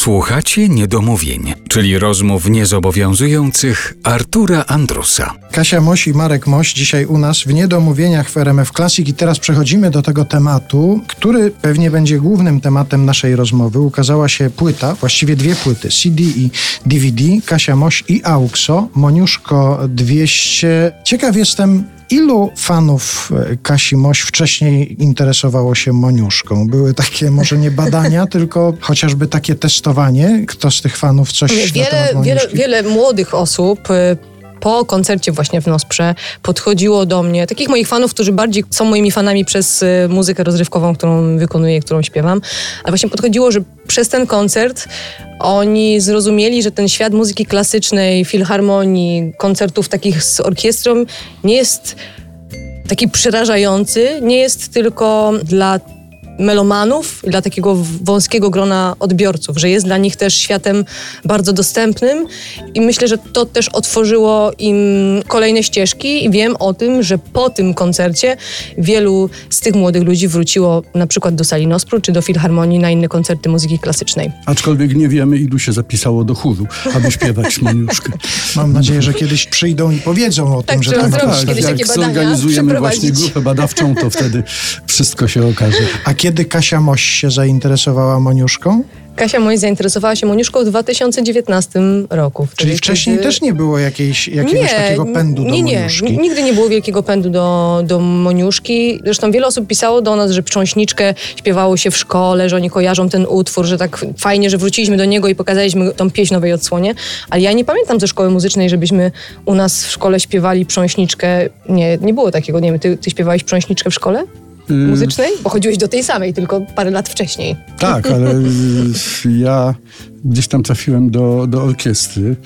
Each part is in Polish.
Słuchacie niedomówień, czyli rozmów niezobowiązujących Artura Andrusa. Kasia Moś i Marek Moś dzisiaj u nas w Niedomówieniach w RMF Classic i teraz przechodzimy do tego tematu, który pewnie będzie głównym tematem naszej rozmowy. Ukazała się płyta, właściwie dwie płyty, CD i DVD, Kasia Moś i AUXO, Moniuszko 200. Ciekaw jestem, Ilu fanów e, Kasi Moś wcześniej interesowało się Moniuszką? Były takie może nie badania, tylko chociażby takie testowanie? Kto z tych fanów coś wiele, wiele, wiele młodych osób y, po koncercie właśnie w Nosprze podchodziło do mnie, takich moich fanów, którzy bardziej są moimi fanami przez y, muzykę rozrywkową, którą wykonuję, którą śpiewam, ale właśnie podchodziło, że przez ten koncert oni zrozumieli, że ten świat muzyki klasycznej, filharmonii, koncertów takich z orkiestrą nie jest taki przerażający, nie jest tylko dla melomanów, dla takiego wąskiego grona odbiorców, że jest dla nich też światem bardzo dostępnym i myślę, że to też otworzyło im kolejne ścieżki i wiem o tym, że po tym koncercie wielu z tych młodych ludzi wróciło na przykład do sali Nospru czy do Filharmonii na inne koncerty muzyki klasycznej. Aczkolwiek nie wiemy, ilu się zapisało do chóru, aby śpiewać Maniuszkę. Mam nadzieję, że kiedyś przyjdą i powiedzą o tak, tym, że tak, tak, kiedyś jak zorganizujemy właśnie grupę badawczą, to wtedy wszystko się okaże. A kiedy kiedy Kasia Moś się zainteresowała Moniuszką? Kasia Moś zainteresowała się Moniuszką w 2019 roku. Czyli wcześniej kiedy... też nie było jakiejś, jakiegoś nie, takiego pędu do nie, nie. Moniuszki? Nigdy nie było wielkiego pędu do, do Moniuszki. Zresztą wiele osób pisało do nas, że Prząśniczkę śpiewało się w szkole, że oni kojarzą ten utwór, że tak fajnie, że wróciliśmy do niego i pokazaliśmy tą pieśń nowej odsłonie. Ale ja nie pamiętam ze szkoły muzycznej, żebyśmy u nas w szkole śpiewali Prząśniczkę. Nie, nie było takiego. Nie wiem, ty, ty śpiewałeś Prząśniczkę w szkole? Y, muzycznej? Bo chodziłeś do tej samej, tylko parę lat wcześniej. Tak, ale y, ja gdzieś tam trafiłem do, do orkiestry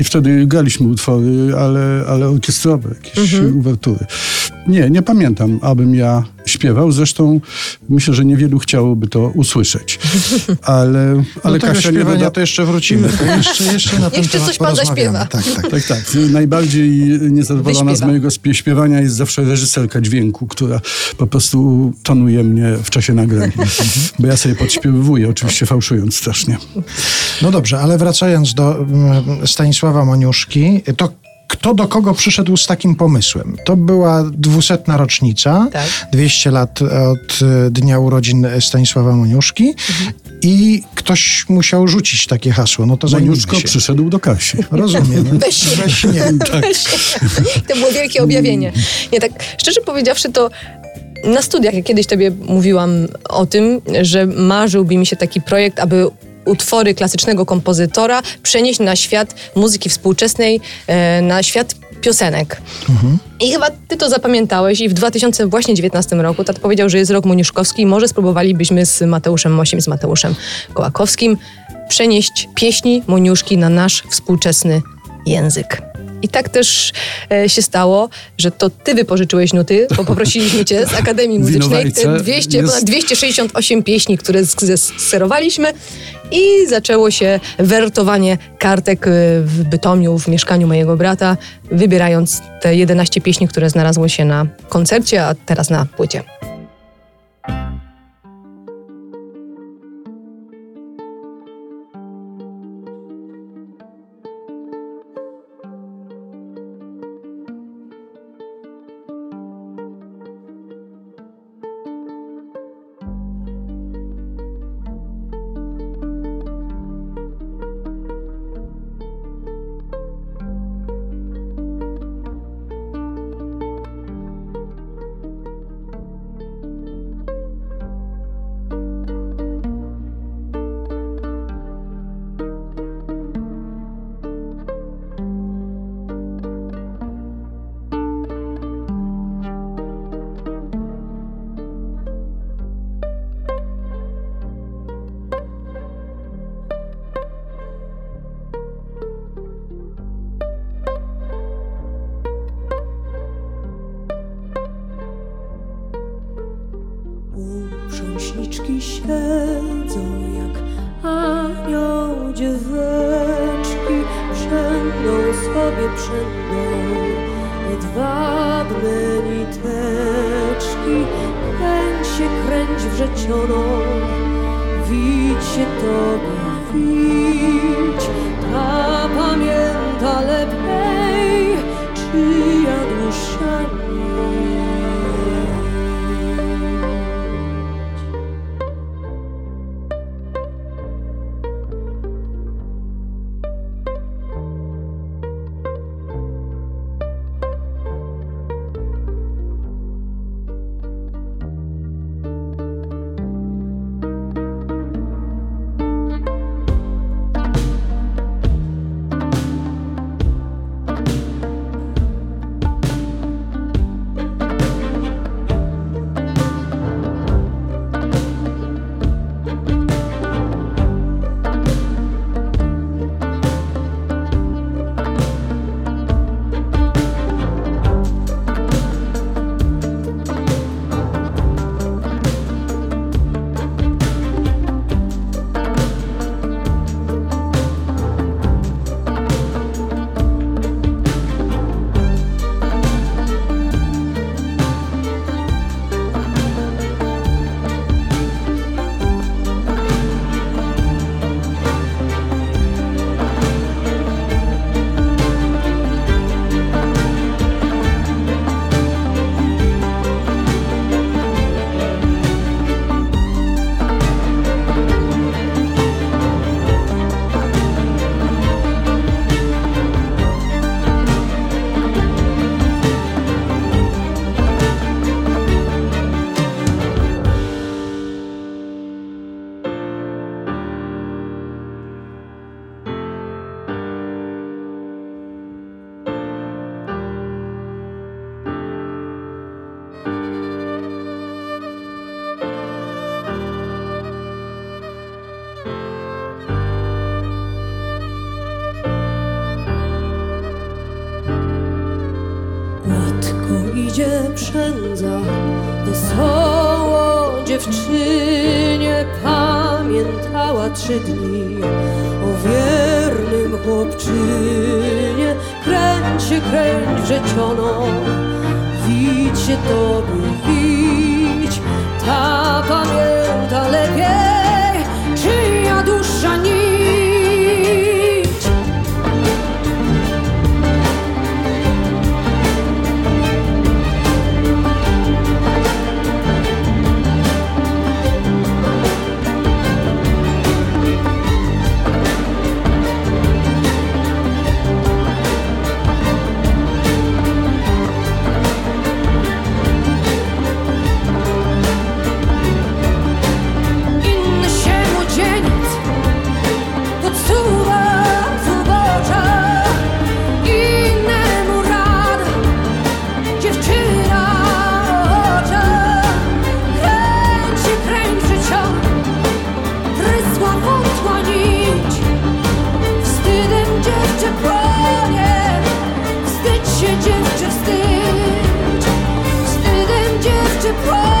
i wtedy graliśmy utwory, ale, ale orkiestrowe, jakieś mhm. uwertury. Nie, nie pamiętam, abym ja śpiewał. Zresztą myślę, że niewielu chciałoby to usłyszeć. Ale, ale do Kasia śpiewania wyda... to jeszcze wrócimy. To jeszcze, jeszcze na ten jeszcze coś pan zaśpiewa. Tak, tak. tak, tak. Najbardziej niezadowolona Wyśpiewa. z mojego śpiewania jest zawsze reżyserka dźwięku, która po prostu tonuje mnie w czasie nagrania. Bo ja sobie podśpiewuję, oczywiście fałszując strasznie. No dobrze, ale wracając do mm, Stanisława Moniuszki, to kto do kogo przyszedł z takim pomysłem. To była dwusetna rocznica, tak. 200 lat od e, dnia urodzin Stanisława Moniuszki mhm. i ktoś musiał rzucić takie hasło. No to Moniuszko przyszedł do Kasi. Rozumiem. Weź się. Weź nie. Tak. To było wielkie objawienie. Nie, tak szczerze powiedziawszy to na studiach, jak kiedyś tobie mówiłam o tym, że marzyłby mi się taki projekt, aby utwory klasycznego kompozytora przenieść na świat muzyki współczesnej, e, na świat piosenek. Mhm. I chyba ty to zapamiętałeś i w 2019 roku tat powiedział, że jest rok Moniuszkowski i może spróbowalibyśmy z Mateuszem Mosiem, z Mateuszem Kołakowskim przenieść pieśni Moniuszki na nasz współczesny język. I tak też e, się stało, że to ty wypożyczyłeś nuty, bo poprosiliśmy cię z Akademii Muzycznej te 200, jest... ponad 268 pieśni, które zserowaliśmy i zaczęło się wertowanie kartek e, w Bytomiu, w mieszkaniu mojego brata, wybierając te 11 pieśni, które znalazło się na koncercie, a teraz na płycie. Dzieweczki, przędą sobie przędą jedwabne niteczki. Kręć się, kręć wrzecioną, widź się tobie pić. Przędza, wesoło dziewczynie pamiętała trzy dni o wiernym chłopczynie. Kręć się, kręć rzeciono, widź się tobie, widź, ta lepiej. Whoa.